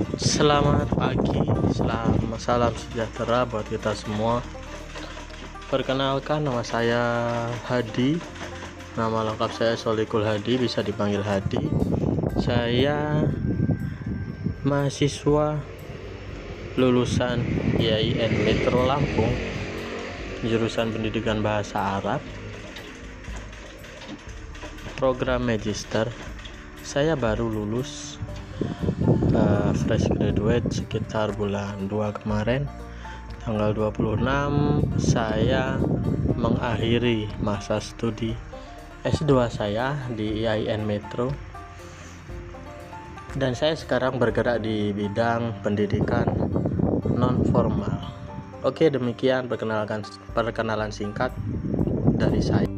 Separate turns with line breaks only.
Selamat pagi, selamat salam sejahtera buat kita semua. Perkenalkan nama saya Hadi. Nama lengkap saya Solikul Hadi, bisa dipanggil Hadi. Saya mahasiswa lulusan IAIN Metro Lampung jurusan Pendidikan Bahasa Arab program Magister saya baru lulus uh, fresh graduate sekitar bulan 2 kemarin tanggal 26 saya mengakhiri masa studi S2 saya di IAIN Metro dan saya sekarang bergerak di bidang pendidikan non formal. Oke, demikian perkenalkan perkenalan singkat dari saya.